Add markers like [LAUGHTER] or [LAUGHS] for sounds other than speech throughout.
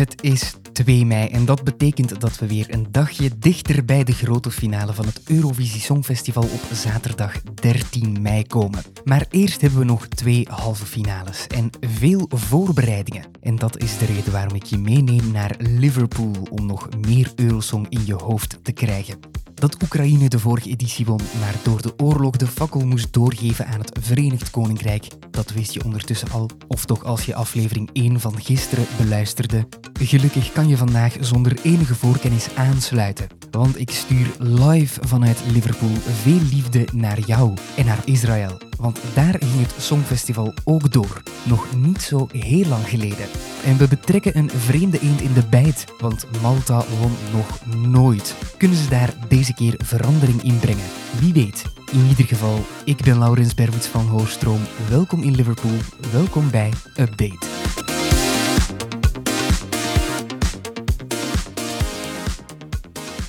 Het is 2 mei en dat betekent dat we weer een dagje dichter bij de grote finale van het Eurovisie Songfestival op zaterdag 13 mei komen. Maar eerst hebben we nog twee halve finales en veel voorbereidingen. En dat is de reden waarom ik je meeneem naar Liverpool om nog meer Eurosong in je hoofd te krijgen. Dat Oekraïne de vorige editie won, maar door de oorlog de fakkel moest doorgeven aan het Verenigd Koninkrijk, dat wist je ondertussen al, of toch als je aflevering 1 van gisteren beluisterde. Gelukkig kan je vandaag zonder enige voorkennis aansluiten, want ik stuur live vanuit Liverpool veel liefde naar jou en naar Israël. Want daar ging het Songfestival ook door, nog niet zo heel lang geleden. En we betrekken een vreemde eend in de bijt, want Malta won nog nooit. Kunnen ze daar deze keer verandering in brengen? Wie weet. In ieder geval, ik ben Laurens Berwits van Hoorstroom. Welkom in Liverpool, welkom bij Update.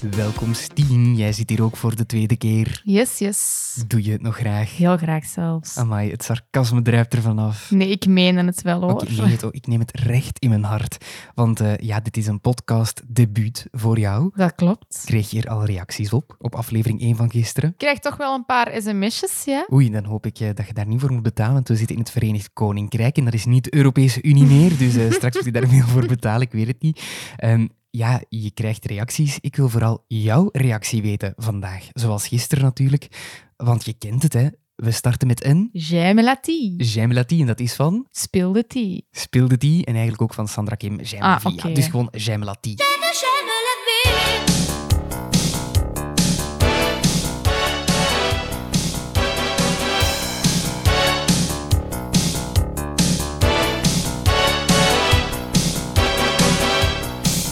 Welkom Stien, jij zit hier ook voor de tweede keer. Yes, yes. Doe je het nog graag? Heel graag zelfs. Amai, het sarcasme druipt er vanaf. Nee, ik meen het wel hoor. Ik, neem het, ik neem het recht in mijn hart. Want eh, ja, dit is een podcast debuut voor jou. Dat klopt. Kreeg je hier al reacties op, op aflevering 1 van gisteren? Ik krijg toch wel een paar sms'jes, ja? Oei, dan hoop ik eh, dat je daar niet voor moet betalen, want we zitten in het Verenigd Koninkrijk en dat is niet de Europese Unie meer, dus eh, straks moet je daar [LAUGHS] veel voor betalen, ik weet het niet. Ehm, ja, je krijgt reacties. Ik wil vooral jouw reactie weten vandaag, zoals gisteren natuurlijk, want je kent het, hè. We starten met een J'aime la tea. J'aime la tea, en dat is van Speel de tea. Die en eigenlijk ook van Sandra Kim J'aime Ah, oké. dus gewoon J'aime la tea.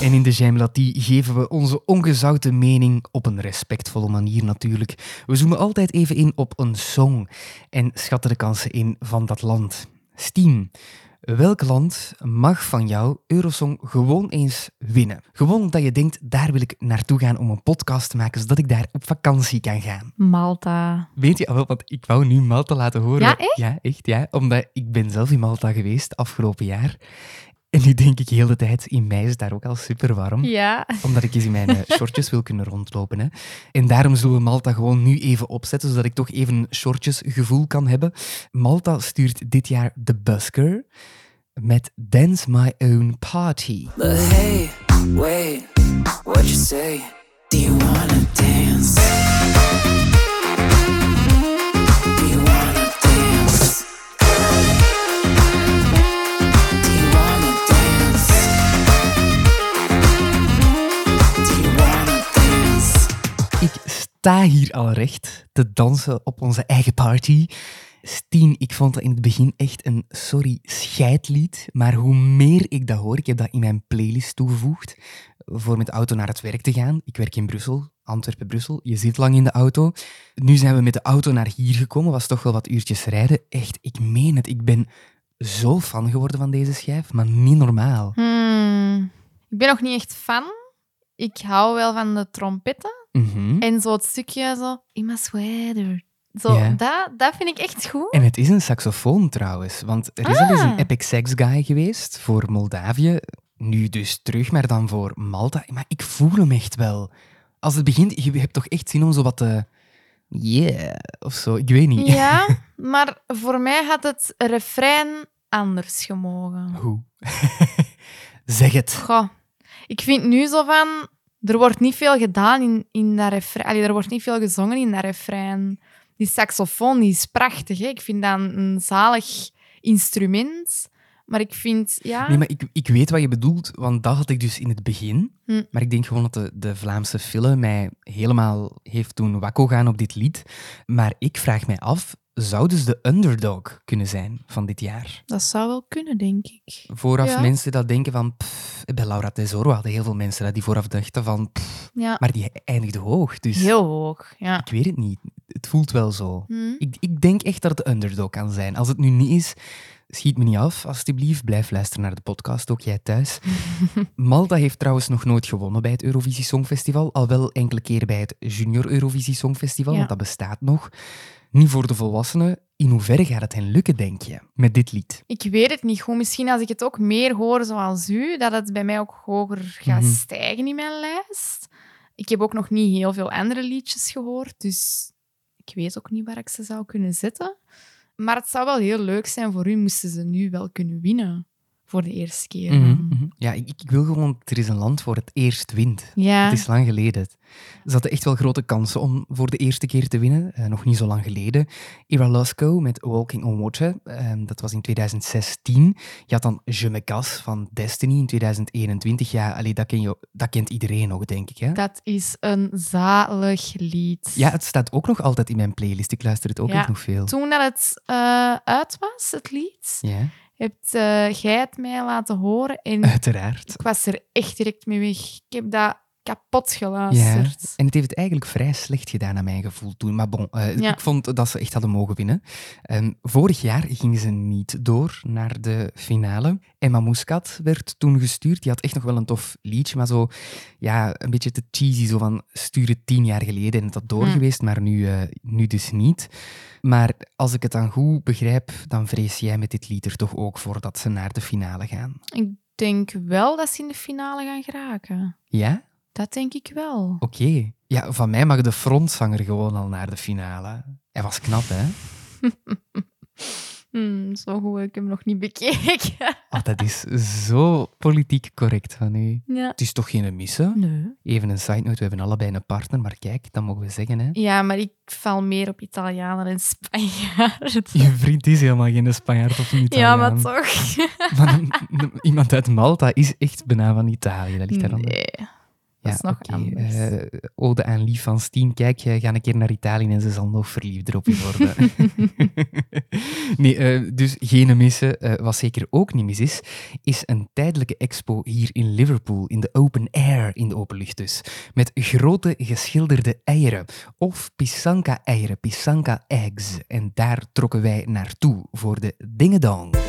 En in de Jaimlatie geven we onze ongezouten mening op een respectvolle manier natuurlijk. We zoomen altijd even in op een song en schatten de kansen in van dat land. Steam. Welk land mag van jou Eurosong gewoon eens winnen? Gewoon omdat je denkt, daar wil ik naartoe gaan om een podcast te maken, zodat ik daar op vakantie kan gaan. Malta. Weet je, wel, want ik wou nu Malta laten horen. Ja, echt? Ja, echt, ja. Omdat ik ben zelf in Malta geweest afgelopen jaar. En nu denk ik heel de tijd, in mei is het daar ook al super warm Ja. omdat ik eens in mijn eh, shortjes wil kunnen rondlopen. Hè. En daarom zullen we Malta gewoon nu even opzetten, zodat ik toch even een shortjesgevoel kan hebben. Malta stuurt dit jaar The Busker met Dance My Own Party. But hey, wait, what you say? Do you wanna dance? Sta hier al recht te dansen op onze eigen party. Stien, ik vond dat in het begin echt een sorry scheidlied. Maar hoe meer ik dat hoor, ik heb dat in mijn playlist toegevoegd voor met de auto naar het werk te gaan. Ik werk in Brussel, Antwerpen-Brussel. Je zit lang in de auto. Nu zijn we met de auto naar hier gekomen, was toch wel wat uurtjes rijden. Echt, ik meen het, ik ben zo fan geworden van deze schijf, maar niet normaal. Hmm. Ik ben nog niet echt fan. Ik hou wel van de trompetten. Mhm. En zo het stukje zo... In my sweater. Zo, Ja. dat, dat vind ik echt goed. En het is een saxofoon trouwens, want er is al eens een Ah. Epic Sax Guy geweest voor Moldavië. Nu dus terug, maar dan voor Malta. Maar ik voel hem echt wel. Als het begint, je hebt toch echt zin om zo wat te... Yeah, of zo. Ik weet niet. Ja, [LAUGHS] maar voor mij had het refrein anders gemogen. Hoe? [LAUGHS] zeg het. Goh, ik vind nu zo van... Er wordt niet veel gedaan in, in dat refrein. Allee, er wordt niet veel gezongen in dat refrein. Die saxofoon die is prachtig. Hè? Ik vind dat een, een zalig instrument. Maar ik vind... Ja, Nee, maar ik, ik weet wat je bedoelt, want dat had ik dus in het begin. Hm. Maar ik denk gewoon dat de, de Vlaamse film mij helemaal heeft doen wakko gaan op dit lied. Maar ik vraag mij af, zou dus de underdog kunnen zijn van dit jaar? dat zou wel kunnen, denk ik. Vooraf Ja. mensen dat denken van... pff, bij Laura Tesoro hadden heel veel mensen dat die vooraf dachten van... pff, Ja, maar die eindigde hoog, dus heel hoog. Ja. ik weet het niet. Het voelt wel zo. Hm. Ik, ik denk echt dat het de underdog kan zijn. Als het nu niet is, schiet me niet af, alstublieft. Blijf luisteren naar de podcast, ook jij thuis. [LAUGHS] Malta heeft trouwens nog nooit gewonnen bij het Eurovisie Songfestival. Al wel enkele keren bij het Junior Eurovisie Songfestival, Ja. want dat bestaat nog. Niet voor de volwassenen. In hoeverre gaat het hen lukken, denk je, met dit lied? Ik weet het niet goed. Misschien als ik het ook meer hoor zoals u, dat het bij mij ook hoger gaat Mhm. stijgen in mijn lijst. Ik heb ook nog niet heel veel andere liedjes gehoord, dus ik weet ook niet waar ik ze zou kunnen zetten. Maar het zou wel heel leuk zijn voor u moesten ze nu wel kunnen winnen voor de eerste keer. Mhm, dan. mhm. Ja, ik, ik wil gewoon dat er is een land voor het eerst wint. Ja, Het is lang geleden. Ze hadden echt wel grote kansen om voor de eerste keer te winnen. Eh, nog niet zo lang geleden. Ira Lusco met Walking on Water. ehm, dat was in 2016. Je had dan Je me casse van Destiny in 2021. Ja, allee, dat, ken je, dat kent iedereen nog, denk ik. Hè? dat is een zalig lied. Ja, het staat ook nog altijd in mijn playlist. Ik luister het ook Ja. echt nog veel. Toen dat het eh, uit was, het lied, Ja, hebt eh, jij het mij laten horen en uiteraard. ik was er echt direct mee weg. Ik heb dat kapot Ja, geluisterd. en het heeft het eigenlijk vrij slecht gedaan naar mijn gevoel toen. Maar bon, eh, Ja. ik vond dat ze echt hadden mogen winnen. Ehm, vorig jaar gingen ze niet door naar de finale. Emma Muscat werd toen gestuurd. Die had echt nog wel een tof liedje, maar zo ja, een beetje te cheesy. Zo van, stuur het tien jaar geleden en het had door Hmm. geweest, maar nu, eh, nu dus niet. Maar als ik het dan goed begrijp, dan vrees jij met dit lied er toch ook voor dat ze naar de finale gaan. Ik denk wel dat ze in de finale gaan geraken. Ja? Dat denk ik wel. Oké. Ja, van mij mag de frontzanger gewoon al naar de finale. Hij was knap, hè? [LAUGHS] Hmm, zo goed heb ik hem nog niet bekeken. [LAUGHS] Ah, dat is zo politiek correct van u. ja. Het is toch geen missen? Nee. Even een side note, we hebben allebei een partner, maar kijk, dat mogen we zeggen, hè? Ja, maar ik val meer op Italianen en Spanjaarden. Je vriend is helemaal geen Spanjaard of een Ja, maar Italiaan. toch. [LAUGHS] Maar een- een- iemand uit Malta is echt bijna van Italië. Dat ligt daar aan Nee. Dat is nog anders. Eh, ode aan Lief van Steen. Kijk, eh, ga een keer naar Italië en ze zal nog verliefder op je worden. [LAUGHS] nee, eh, dus geen missen. Wat zeker ook niet mis is, is een tijdelijke expo hier in Liverpool, in de open air, in de openlucht dus. Met grote geschilderde eieren. Of pisanka-eieren, pisanka-eggs. En daar trokken wij naartoe voor de dingedong.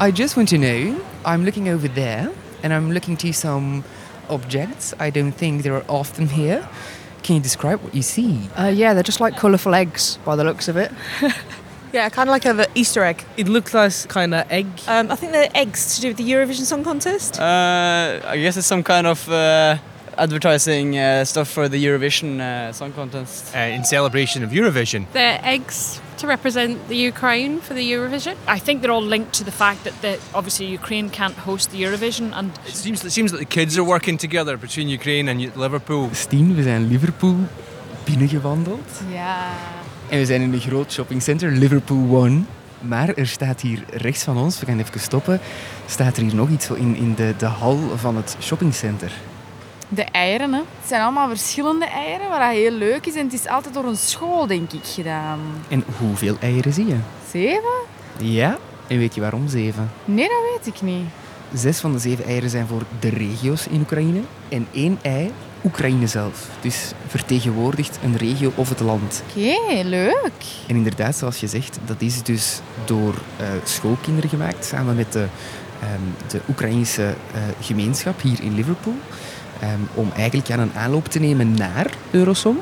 I just want to know, I'm looking over there and I'm looking to some objects. I don't think they are often here. Can you describe what you see? Uh, yeah, they're just like colourful eggs by the looks of it. [LAUGHS] Yeah, kind of like an Easter egg. It looks like kind of egg. Um, I think they're eggs to do with the Eurovision Song Contest. Uh, I guess it's some kind of uh, advertising uh, stuff for the Eurovision uh, Song Contest. uh, in celebration of Eurovision. They're eggs to represent the Ukraine for the Eurovision. I think they're all linked to the fact that the, obviously Ukraine can't host the Eurovision and It seems it seems that the kids are working together between Ukraine and Liverpool. Stien, we zijn Liverpool binnengewandeld. Ja. En we zijn in een groot shoppingcenter, Liverpool One. Maar er staat hier rechts van ons, we gaan even stoppen, staat er hier nog iets zo in, in de, de hal van het shoppingcenter. De eieren, hè. Het zijn allemaal verschillende eieren, wat heel leuk is. En het is altijd door een school, denk ik, gedaan. En hoeveel eieren zie je? Zeven? Ja. En weet je waarom zeven? Nee, dat weet ik niet. Zes van de zeven eieren zijn voor de regio's in Oekraïne. En één ei, Oekraïne zelf. Dus vertegenwoordigt een regio of het land. Oké, leuk. En inderdaad, zoals je zegt, dat is dus door eh, schoolkinderen gemaakt, samen met de, ehm, de Oekraïnse eh, gemeenschap hier in Liverpool. Ehm, om eigenlijk aan een aanloop te nemen naar Eurosong.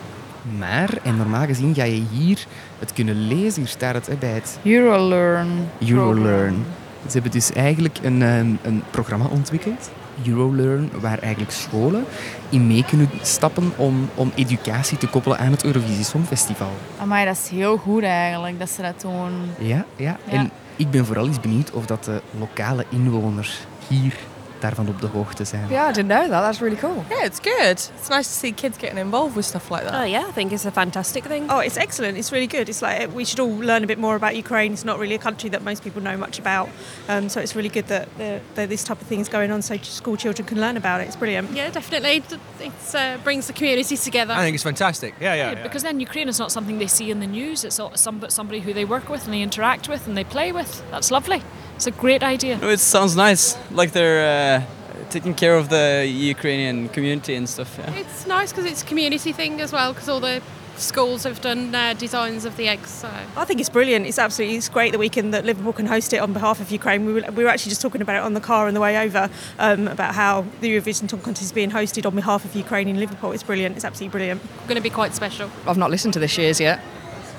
Maar, en normaal gezien ga je hier het kunnen lezen, hier staat het hè, bij het Eurolearn. Eurolearn. Ze hebben dus eigenlijk een, ehm, een programma ontwikkeld, Eurolearn, waar eigenlijk scholen in mee kunnen stappen om, om educatie te koppelen aan het Eurovisie Songfestival. Maar dat is heel goed eigenlijk, dat ze dat doen. Ja, ja. Ja. En ik ben vooral eens benieuwd of dat de lokale inwoners hier daarvan op de hoogte zijn. Yeah, I didn't know that. That's really cool. Yeah, it's good. It's nice to see kids getting involved with stuff like that. Oh yeah, I think it's a fantastic thing. Oh, it's excellent. It's really good. It's like we should all learn a bit more about Ukraine. It's not really a country that most people know much about. Um, so it's really good that, the, that this type of thing is going on so school children can learn about it. It's brilliant. Yeah, definitely. It uh, brings the community together. I think it's fantastic. Yeah, yeah. yeah. because then Ukraine is not something they see in the news. It's all- some, somebody who they work with and they interact with and they play with. That's lovely. It's a great idea. No, it sounds nice, like they're uh, taking care of the Ukrainian community and stuff. Yeah. It's nice because it's a community thing as well because all the schools have done uh, designs of the eggs. So. I think it's brilliant. It's absolutely it's great that we can that Liverpool can host it on behalf of Ukraine. We were, we were actually just talking about it on the car on the way over um, about how the Eurovision Song Contest is being hosted on behalf of Ukraine in Liverpool. It's brilliant. It's absolutely brilliant. Going to be quite special. I've not listened to this year's yet.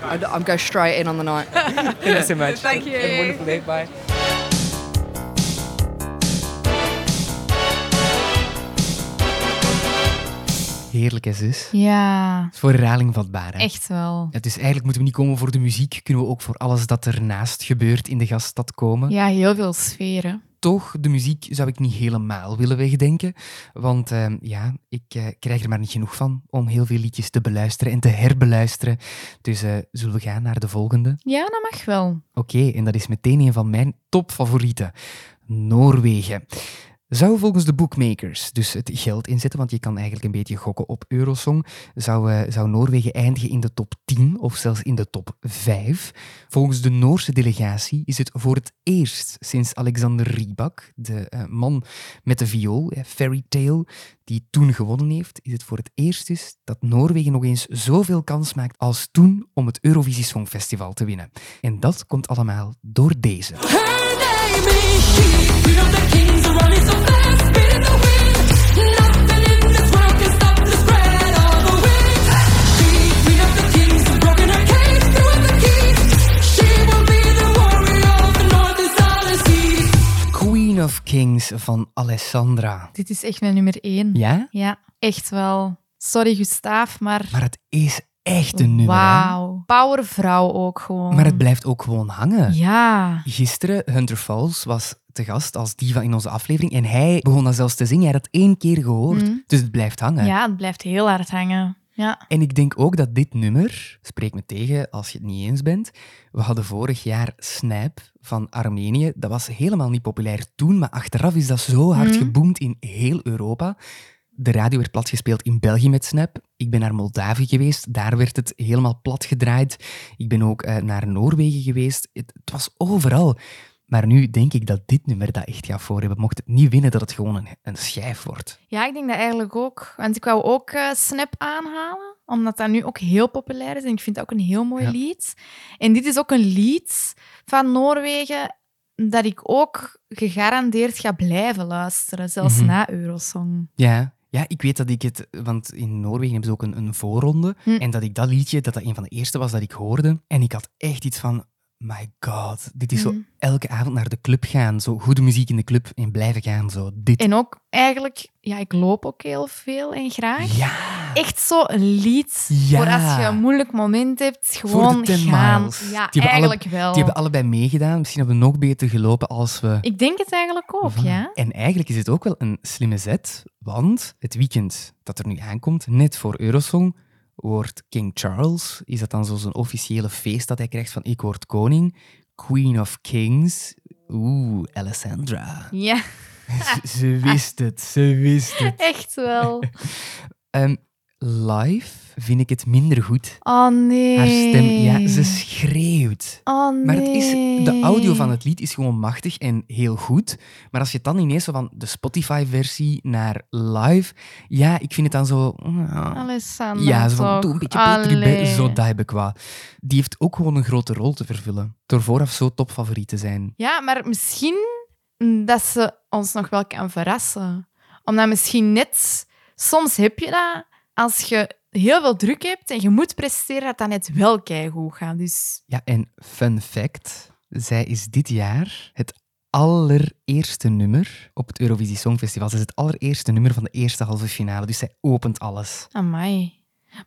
I'd, I'm go straight in on the night. Thank you so much. Thank you. Have a wonderful day. Bye. Heerlijk, hè, zus? Ja, Het is voor herhaling vatbaar. Hè? echt wel. Ja, dus eigenlijk moeten we niet komen voor de muziek, kunnen we ook voor alles dat ernaast gebeurt in de gaststad komen. Ja, heel veel sferen. Toch, de muziek zou ik niet helemaal willen wegdenken, want eh, ja, ik eh, krijg er maar niet genoeg van om heel veel liedjes te beluisteren en te herbeluisteren. Dus eh, zullen we gaan naar de volgende? Ja, dat mag wel. Oké, en dat is meteen een van mijn topfavorieten. Noorwegen. Zou volgens de bookmakers dus het geld inzetten, want je kan eigenlijk een beetje gokken op Eurosong, zou, eh, zou Noorwegen eindigen in de top 10 of zelfs in de top 5. Volgens de Noorse delegatie is het voor het eerst sinds Alexander Rybak, de eh, man met de viool, eh, Fairy Tale, die toen gewonnen heeft, is het voor het eerst dus dat Noorwegen nog eens zoveel kans maakt als toen om het Eurovisie Songfestival te winnen. En dat komt allemaal door deze. Kings van Alessandra. Dit is echt mijn nummer één. Ja? Ja, echt wel. Sorry, Gustaaf, maar... Maar het is echt een nummer. Wauw. Powervrouw ook gewoon. Maar het blijft ook gewoon hangen. Ja. Gisteren, Hunter Falls was te gast als diva in onze aflevering en hij begon dat zelfs te zingen. Hij had het één keer gehoord, Mhm. dus het blijft hangen. Ja, het blijft heel hard hangen. Ja. En ik denk ook dat dit nummer, spreek me tegen als je het niet eens bent, we hadden vorig jaar Snap van Armenië. Dat was helemaal niet populair toen, maar achteraf is dat zo hard Mhm. geboomd in heel Europa. De radio werd platgespeeld in België met Snap. Ik ben naar Moldavië geweest, daar werd het helemaal plat gedraaid. Ik ben ook eh, naar Noorwegen geweest. Het, het was overal. Maar nu denk ik dat dit nummer dat echt gaat voor hebben. Mocht het niet winnen, dat het gewoon een, een schijf wordt. ja, ik denk dat eigenlijk ook. Want ik wou ook eh, Snap aanhalen, omdat dat nu ook heel populair is. En ik vind het ook een heel mooi Ja. lied. En dit is ook een lied van Noorwegen dat ik ook gegarandeerd ga blijven luisteren, zelfs Mhm. na Eurosong. Ja, ja, ik weet dat ik het... Want in Noorwegen hebben ze ook een, een voorronde. Hm. En dat ik dat liedje, dat dat een van de eerste was dat ik hoorde. En ik had echt iets van... My god, dit is zo Hm. elke avond naar de club gaan. Zo goede muziek in de club en blijven gaan. Zo dit. En ook eigenlijk, ja, ik loop ook heel veel en graag. Ja, Echt zo een lied Ja. voor als je een moeilijk moment hebt, gewoon de 10 gaan. miles. Ja, die hebben eigenlijk alle, wel. Die hebben allebei meegedaan. Misschien hebben we nog beter gelopen als we... Ik denk het eigenlijk ook, ja. En eigenlijk is het ook wel een slimme zet, want het weekend dat er nu aankomt, net voor Eurosong, wordt King Charles, is dat dan zo zijn officiële feest dat hij krijgt van ik word koning, Queen of Kings, oeh, Alessandra. Ja, [LAUGHS] ze, ze wist het, ze wist het. echt wel. [LAUGHS] Ehm, live vind ik het minder goed. Oh nee. Haar stem, ja, ze schreeuwt. Oh nee. Maar het is, de audio van het lied is gewoon machtig en heel goed. Maar als je het dan ineens zo van de Spotify-versie naar live... Ja, ik vind het dan zo... Alessandra. ja, zo van, doe een beetje beter. Allee. Zo, dat heb ik. Die heeft ook gewoon een grote rol te vervullen. Door vooraf zo topfavoriet te zijn. Ja, maar misschien dat ze ons nog wel kan verrassen. Omdat misschien net... Soms heb je dat als je heel veel druk hebt en je moet presteren, dat dat net wel keigoed gaat. Dus Ja, en fun fact. Zij is dit jaar het allereerste nummer op het Eurovisie Songfestival. Ze is het allereerste nummer van de eerste halve finale. Dus zij opent alles. Amai.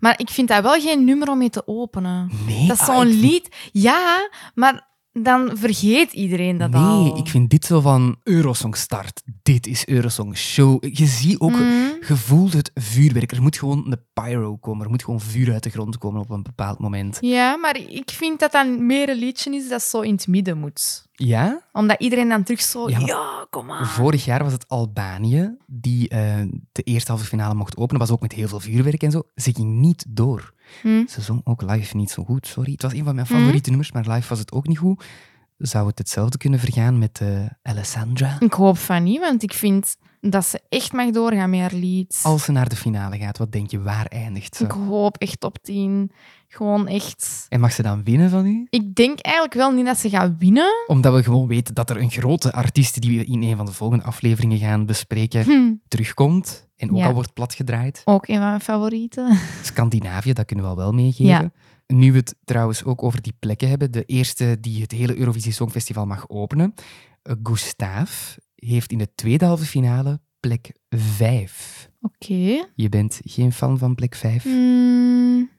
Maar ik vind dat wel geen nummer om mee te openen. Nee, Dat is ah, zo'n vind- lied. Ja, maar dan vergeet iedereen dat nee, al. ik vind dit zo van Eurosong start. Dit is Eurosong show. Je ziet ook, je voelt het vuurwerk. Er moet gewoon een pyro komen. Er moet gewoon vuur uit de grond komen op een bepaald moment. Ja, maar ik vind dat dat meer een liedje is dat zo in het midden moet. Ja? Omdat iedereen dan terug zo... Ja, kom maar. Vorig jaar was het Albanië die eh, de eerste halve finale mocht openen. Was ook met heel veel vuurwerk en zo. Ze ging niet door. Hm. Ze zong ook live niet zo goed, sorry. Het was een van mijn favoriete nummers, maar live was het ook niet goed. Zou het hetzelfde kunnen vergaan met eh, Alessandra? Ik hoop van niet, want ik vind dat ze echt mag doorgaan met haar lied. Als ze naar de finale gaat, wat denk je, waar eindigt ze? Ik hoop echt top 10. Gewoon echt. En mag ze dan winnen van u? Ik denk eigenlijk wel niet dat ze gaat winnen. Omdat we gewoon weten dat er een grote artiest die we in een van de volgende afleveringen gaan bespreken, Hm. terugkomt. En ook Ja. al wordt platgedraaid. Ook een van mijn favorieten. [LAUGHS] Scandinavië, dat kunnen we al wel meegeven. Ja. Nu we het trouwens ook over die plekken hebben, de eerste die het hele Eurovisie Songfestival mag openen, eh, Gustav, heeft in de tweede halve finale plek 5. Oké. Je bent geen fan van plek 5? Hmm,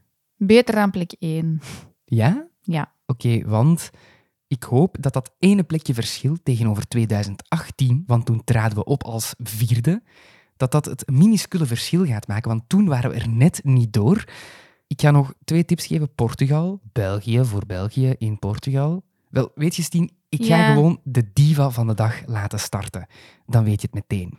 beter dan plek 1. Ja? Ja. Oké, want ik hoop dat dat ene plekje verschil tegenover 2018, want toen traden we op als vierde, dat dat het minuscule verschil gaat maken, want toen waren we er net niet door. Ik ga nog twee tips geven. Portugal, België voor België in Portugal. Wel, weet je Stien, ik ga Ja. gewoon de diva van de dag laten starten. Dan weet je het meteen.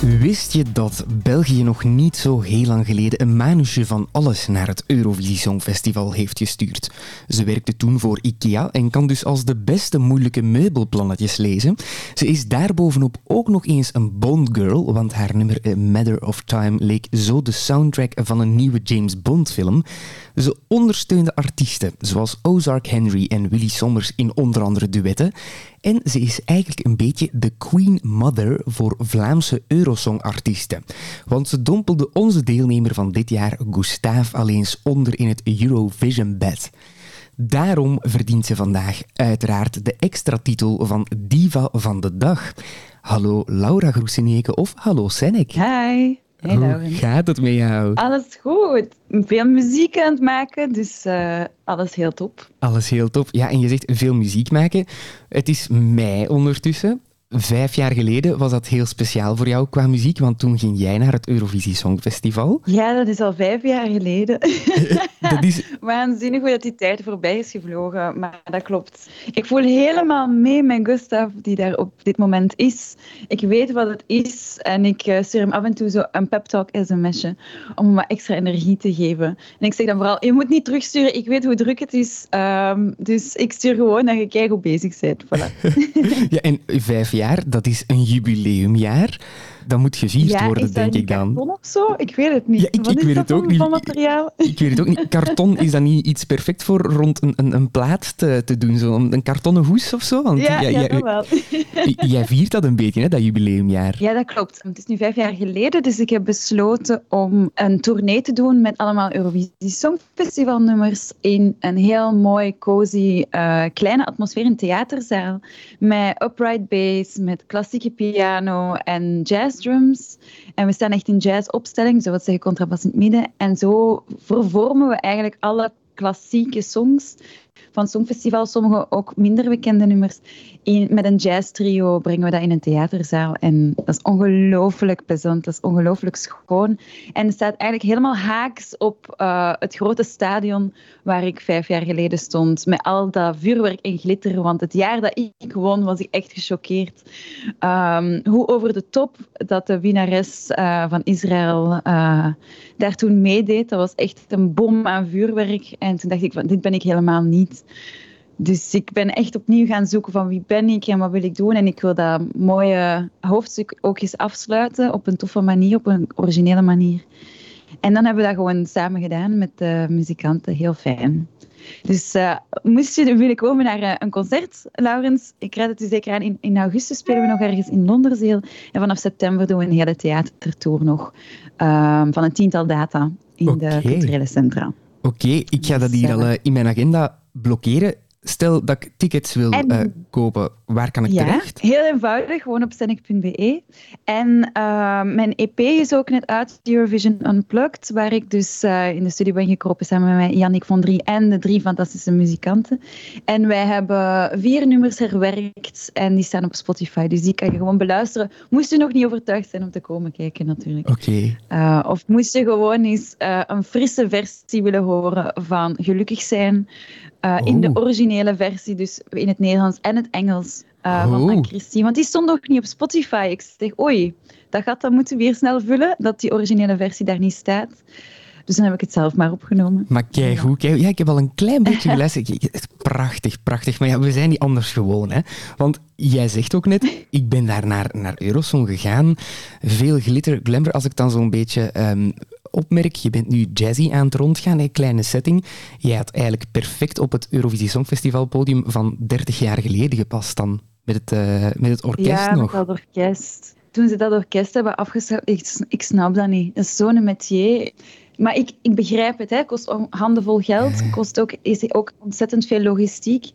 Wist je dat België nog niet zo heel lang geleden een manusje van alles naar het Eurovisie Songfestival heeft gestuurd? Ze werkte toen voor IKEA en kan dus als de beste moeilijke meubelplannetjes lezen. Ze is daarbovenop ook nog eens een Bond girl, want haar nummer A Matter of Time leek zo de soundtrack van een nieuwe James Bond film. Ze ondersteunde artiesten zoals Ozark Henry en Willy Sommers in onder andere duetten. En ze is eigenlijk een beetje de Queen Mother voor Vlaamse Eurosong-artiesten. Want ze dompelde onze deelnemer van dit jaar, Gustav, al eens onder in het Eurovision-bed. Daarom verdient ze vandaag uiteraard de extra titel van Diva van de Dag. Hallo Laura Groeseneke of hallo Senek. Hi. Hey, Hoe gaat het met jou? Alles goed. Veel muziek aan het maken, dus eh, alles heel top. Alles heel top. Ja, en je zegt veel muziek maken. Het is mei ondertussen. Vijf jaar geleden was dat heel speciaal voor jou qua muziek, want toen ging jij naar het Eurovisie Songfestival. Ja, dat is al vijf jaar geleden. [LAUGHS] Dat is... [LAUGHS] Waanzinnig hoe dat die tijd voorbij is gevlogen, maar dat klopt. Ik voel helemaal mee met Gustav, die daar op dit moment is. Ik weet wat het is en ik eh, stuur hem af en toe zo een pep talk sms'je om hem wat extra energie te geven. En ik zeg dan vooral, je moet niet terugsturen, ik weet hoe druk het is. Ehm, dus ik stuur gewoon dat je hoe bezig bent. Voilà. [LAUGHS] Ja, en vijf jaar, dat is een jubileumjaar. Dat moet gevierd ja, worden, denk ik dan. karton of zo? Ik weet het niet. Ja, ik- Wat ik is weet dat het ook niet. Van materiaal? Ik weet het ook niet. Karton, is dat niet iets perfect voor rond een, een, een plaat te, te doen? Zo, een, kartonnen hoes of zo? Want Ja, ja, dat wel. [LAUGHS] jij viert dat een beetje, hè, dat jubileumjaar. Ja, dat klopt. Het is nu vijf jaar geleden, dus ik heb besloten om een tournee te doen met allemaal Eurovisie Songfestivalnummers in een heel mooi, cozy, eh, kleine atmosfeer in theaterzaal. Met upright bass, met klassieke piano en En we staan echt in jazzopstelling, zo wat zeggen contrabas in het midden. En zo vervormen we eigenlijk alle klassieke songs van het Songfestival, sommige ook minder bekende nummers. In, met een jazztrio brengen we dat in een theaterzaal. En dat is ongelooflijk plezant, dat is ongelooflijk schoon. En het staat eigenlijk helemaal haaks op eh, het grote stadion waar ik vijf jaar geleden stond. Met al dat vuurwerk en glitter. Want het jaar dat ik won, was ik echt gechoqueerd. Ehm, hoe over de top dat de winnares eh, van Israël eh, daar toen meedeed. Dat was echt een bom aan vuurwerk. En toen dacht ik, van, dit ben ik helemaal niet. Dus ik ben echt opnieuw gaan zoeken van wie ben ik en wat wil ik doen. En ik wil dat mooie hoofdstuk ook eens afsluiten op een toffe manier, op een originele manier. En dan hebben we dat gewoon samen gedaan met de muzikanten. Heel fijn. Dus eh, moest je willen komen naar eh, een concert, Laurens, ik raad het u zeker aan. In, in augustus spelen we nog ergens in Londerzeel. En vanaf september doen we een hele theatertour nog ehm, van een tiental data in de culturele centra. Oké, ik ga dat hier al eh, in mijn agenda blokkeren. Stel dat ik tickets wil En- eh, kopen, waar kan ik Ja, terecht? heel eenvoudig, gewoon op zennik.be. En eh, mijn EP is ook net uit, Eurovision Unplugged, waar ik dus eh, in de studio ben gekropen samen met Yannick von Drie en de drie fantastische muzikanten. En wij hebben vier nummers herwerkt en die staan op Spotify, dus die kan je gewoon beluisteren. Moest je nog niet overtuigd zijn om te komen kijken natuurlijk. Oké. Of moest je gewoon eens een frisse versie willen horen van Gelukkig zijn. Uh, In de originele versie, dus in het Nederlands en het Engels. eh, van Christie. Want die stond nog niet op Spotify. Ik zeg, oei, dat gaat dan moeten weer snel vullen, dat die originele versie daar niet staat. Dus dan heb ik het zelf maar opgenomen. Maar kijk kijk, ja, ik heb al een klein beetje [LAUGHS] geluisterd. Prachtig, prachtig. Maar ja, we zijn niet anders gewoon. Hè? Want jij zegt ook net, ik ben daar naar, naar Eurosong gegaan. Veel glitter, glamour. Als ik dan zo'n beetje ehm, opmerk, je bent nu jazzy aan het rondgaan, een kleine setting. Jij had eigenlijk perfect op het Eurovisie Songfestival podium van 30 jaar geleden gepast dan. Met het, eh, met het orkest ja, nog. met dat orkest. Toen ze dat orkest hebben afgesloten, ik, ik snap dat niet. Dat is zo'n metier. Maar ik, ik begrijp het, hè. kost handenvol geld, kost ook, is ook ontzettend veel logistiek.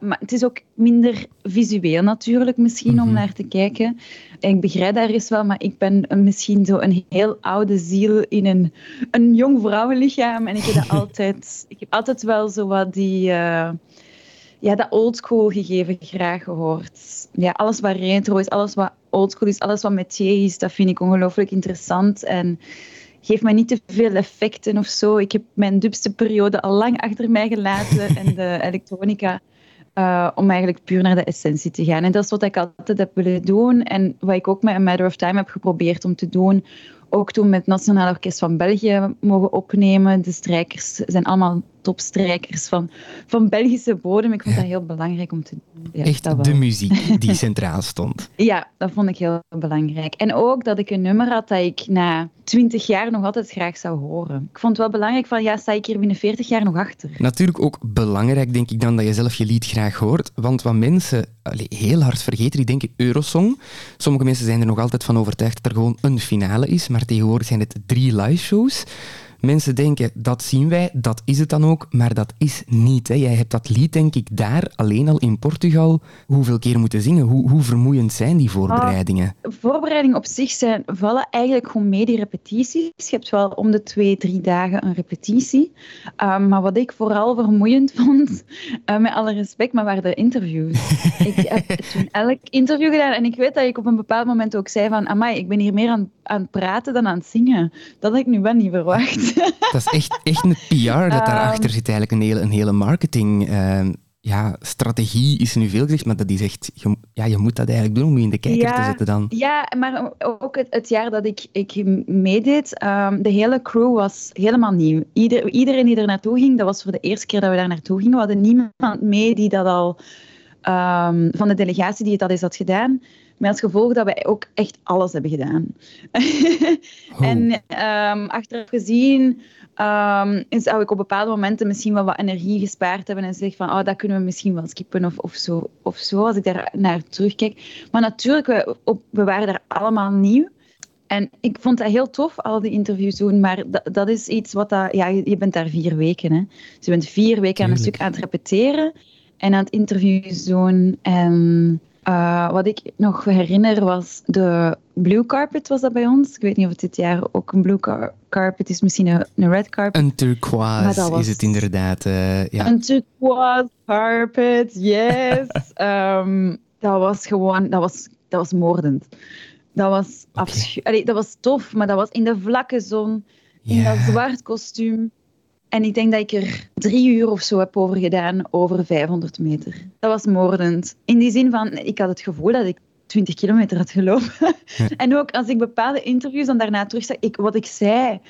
Maar het is ook minder visueel natuurlijk misschien om naar te kijken. En ik begrijp daar eens wel, maar ik ben misschien zo een heel oude ziel in een, een jong vrouwenlichaam. En ik heb, [LAUGHS] altijd, ik heb altijd wel zo wat die... eh, ja, dat oldschool gegeven graag gehoord. Ja, alles wat retro is, alles wat oldschool is, alles wat metier is, dat vind ik ongelooflijk interessant. En geef mij niet te veel effecten of zo. Ik heb mijn dubste periode al lang achter mij gelaten [LAUGHS] en de elektronica. Eh, om eigenlijk puur naar de essentie te gaan. En dat is wat ik altijd heb willen doen. En wat ik ook met A Matter of Time heb geprobeerd om te doen. Ook toen met het Nationaal Orkest van België mogen opnemen. De strijkers zijn allemaal topstrijkers van, van Belgische bodem. Ik vond dat heel belangrijk om te doen. Ja, Echt dat wel. de muziek die [LAUGHS] centraal stond. Ja, dat vond ik heel belangrijk. En ook dat ik een nummer had dat ik na 20 jaar nog altijd graag zou horen. Ik vond het wel belangrijk van, ja, sta ik hier binnen 40 jaar nog achter? Natuurlijk ook belangrijk, denk ik dan, dat je zelf je lied graag hoort. Want wat mensen heel hard vergeten, die denken Eurosong. Sommige mensen zijn er nog altijd van overtuigd dat er gewoon een finale is, maar tegenwoordig zijn het drie live shows. Mensen denken, dat zien wij, dat is het dan ook, maar dat is niet. Hè. Jij hebt dat lied, denk ik, daar alleen al in Portugal hoeveel keer moeten zingen. Hoe, hoe vermoeiend zijn die voorbereidingen? Voorbereidingen op zich zijn, vallen eigenlijk gewoon mee die repetities. Je hebt wel om de twee, drie dagen een repetitie. Um, maar wat ik vooral vermoeiend [LAUGHS] vond, uh, met alle respect, maar waren de interviews. [LAUGHS] ik heb toen elk interview gedaan en ik weet dat ik op een bepaald moment ook zei van amai, ik ben hier meer aan, aan het praten dan aan het zingen. Dat had ik nu wel niet verwacht. [LAUGHS] Dat is echt, echt een PR dat daarachter Um, zit. Eigenlijk een hele, een hele marketing... eh, ja, strategie is nu veel gezegd, maar dat is echt... Je, ja, je moet dat eigenlijk doen om je in de kijker te zetten dan. Ja, maar ook het, het jaar dat ik, ik meedeed, um, de hele crew was helemaal nieuw. Ieder, iedereen die er naartoe ging, dat was voor de eerste keer dat we daar naartoe gingen. We hadden niemand mee die dat al... Um, van de delegatie die het al eens had gedaan. Met als gevolg dat wij ook echt alles hebben gedaan. [LAUGHS] oh. En um, achteraf gezien um, zou ik op bepaalde momenten misschien wel wat energie gespaard hebben en zeg van, oh, dat kunnen we misschien wel skippen of, of, zo, of zo, als ik daar naar terugkijk. Maar natuurlijk, we, op, we waren daar allemaal nieuw. En ik vond dat heel tof, al die interviews doen, maar dat, dat is iets wat... Dat, ja, je bent daar vier weken, hè. Dus je bent vier weken aan een stuk aan het repeteren en aan het interviews doen. En uh, wat ik nog herinner was de blue carpet was dat bij ons. Ik weet niet of het dit jaar ook een blue car carpet is, misschien een, een red carpet. Een turquoise was... is het inderdaad, uh, ja. Een turquoise carpet, yes. um, [LAUGHS] dat was gewoon, dat was, dat was moordend. Dat was, okay. Allee, dat was tof, maar dat was in de vlakke zon, in yeah. dat zwart kostuum. En ik denk dat ik er drie uur of zo heb over gedaan, over 500 meter. Dat was moordend. In die zin van, ik had het gevoel dat ik 20 kilometer had gelopen. [LAUGHS] En ook als ik bepaalde interviews dan daarna terugzag, ik, wat ik zei,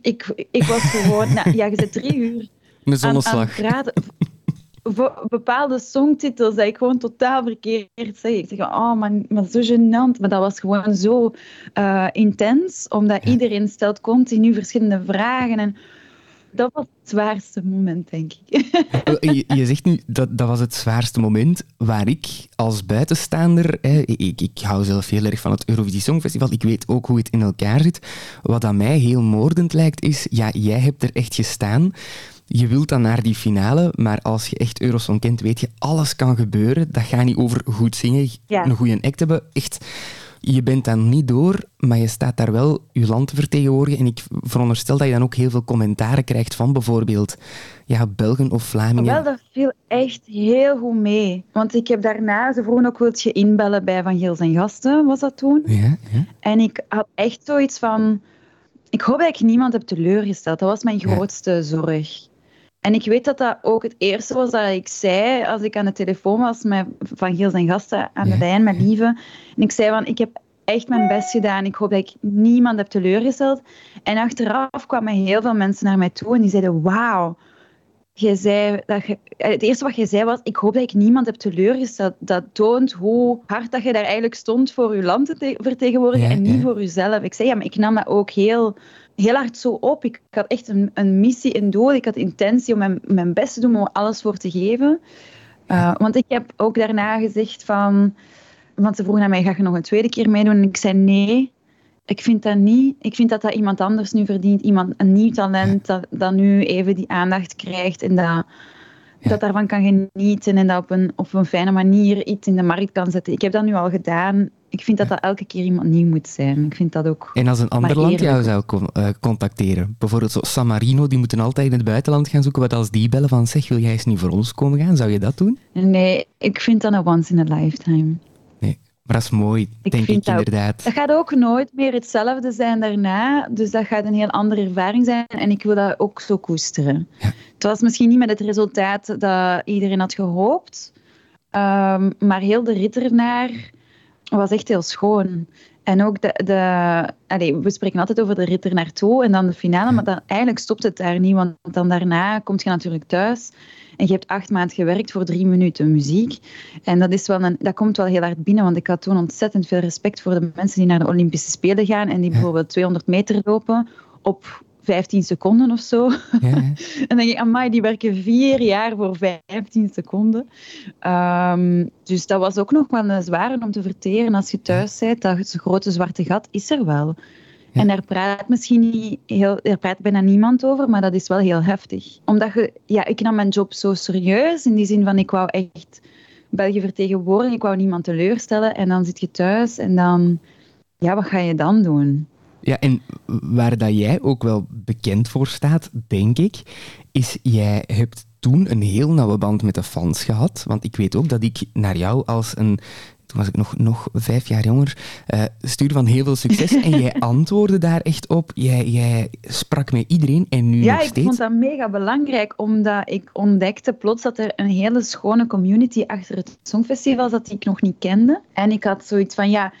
ik, ik was gewoon, nou, ja, je zit drie uur Met zonneslag. aan, aan praten. [LAUGHS] Voor bepaalde songtitels dat ik gewoon totaal verkeerd zeg. Ik zeg, oh man, maar zo gênant. Maar dat was gewoon zo uh, intens, omdat ja. iedereen stelt continu verschillende vragen en dat was het zwaarste moment, denk ik. [LAUGHS] je, je, zegt nu, dat, dat was het zwaarste moment waar ik als buitenstaander... Hè, ik, ik hou zelf heel erg van het Eurovisie Songfestival. Ik weet ook hoe het in elkaar zit. Wat aan mij heel moordend lijkt, is... Ja, jij hebt er echt gestaan. Je wilt dan naar die finale, maar als je echt Eurosong kent, weet je, alles kan gebeuren. Dat gaat niet over goed zingen, ja. een goede act hebben. Echt je bent dan niet door, maar je staat daar wel je land te vertegenwoordigen. En ik veronderstel dat je dan ook heel veel commentaren krijgt van bijvoorbeeld ja, Belgen of Vlamingen. Wel, dat viel echt heel goed mee. Want ik heb daarna, ze vroegen ook, wilt je inbellen bij Van Geels en Gasten, was dat toen? Ja, ja. En ik had echt zoiets van... Ik hoop dat ik niemand heb teleurgesteld. Dat was mijn grootste ja. zorg. En ik weet dat dat ook het eerste was dat ik zei als ik aan de telefoon was met Van Giel zijn gasten aan de lijn met Lieve. En ik zei van, ik heb echt mijn best gedaan. Ik hoop dat ik niemand heb teleurgesteld. En achteraf kwamen heel veel mensen naar mij toe en die zeiden, wauw, jij zei dat je, eh, het eerste wat jij zei was, ik hoop dat ik niemand heb teleurgesteld. Dat toont hoe hard dat je daar eigenlijk stond voor je land te te- vertegenwoordigen Ja, en niet ja. voor jezelf. Ik zei, ja, maar ik nam dat ook heel, heel hard zo op. Ik had echt een, een missie, een doel. Ik had intentie om mijn, mijn best te doen, om alles voor te geven. Uh, want ik heb ook daarna gezegd van... Want ze vroegen aan mij, ga je nog een tweede keer meedoen? En ik zei, nee, ik vind dat niet. Ik vind dat dat iemand anders nu verdient. Iemand, een nieuw talent dat, dat nu even die aandacht krijgt en dat, dat daarvan kan genieten en dat op een, op een fijne manier iets in de markt kan zetten. Ik heb dat nu al gedaan. Ik vind dat dat elke keer iemand nieuw moet zijn. Ik vind dat ook... En als een ander land jou zou eh, contacteren, bijvoorbeeld zo San Marino, die moeten altijd in het buitenland gaan zoeken. Wat als die bellen van, zeg, wil jij eens niet voor ons komen gaan? Zou je dat doen? Nee, ik vind dat een once in a lifetime. Nee, maar dat is mooi, Ik denk ik dat ook- inderdaad. Dat gaat ook nooit meer hetzelfde zijn daarna. Dus dat gaat een heel andere ervaring zijn. En ik wil dat ook zo koesteren. Het was misschien niet met het resultaat dat iedereen had gehoopt. ehm, maar heel de rit ernaar was echt heel schoon. En ook de... de we spreken altijd over de rit er naartoe en dan de finale. Maar dan, eigenlijk stopt het daar niet. Want dan daarna kom je natuurlijk thuis. En je hebt acht maanden gewerkt voor drie minuten muziek. En dat, is wel een, dat komt wel heel hard binnen, want ik had toen ontzettend veel respect voor de mensen die naar de Olympische Spelen gaan en die bijvoorbeeld 200 meter lopen op 15 seconden of zo. [LAUGHS] en dan denk ik, amai, die werken vier jaar voor 15 seconden. Ehm, dus dat was ook nog wel een zware om te verteren als je thuis bent. Dat grote zwarte gat is er wel. En daar praat misschien niet heel, daar praat bijna niemand over, maar dat is wel heel heftig. Omdat je, ja, ik nam mijn job zo serieus, in die zin van ik wou echt België vertegenwoordigen, ik wou niemand teleurstellen. En dan zit je thuis en dan, ja, wat ga je dan doen? Ja, en waar dat jij ook wel bekend voor staat, denk ik, is jij hebt toen een heel nauwe band met de fans gehad. Want ik weet ook dat ik naar jou als een, toen was ik nog, nog vijf jaar jonger, eh stuurde van heel veel succes. [LAUGHS] en jij antwoordde daar echt op. Jij, jij sprak met iedereen en nu Ja, nog ik steeds. vond dat mega belangrijk, omdat ik ontdekte plots dat er een hele schone community achter het Songfestival zat die ik nog niet kende. En ik had zoiets van, ja,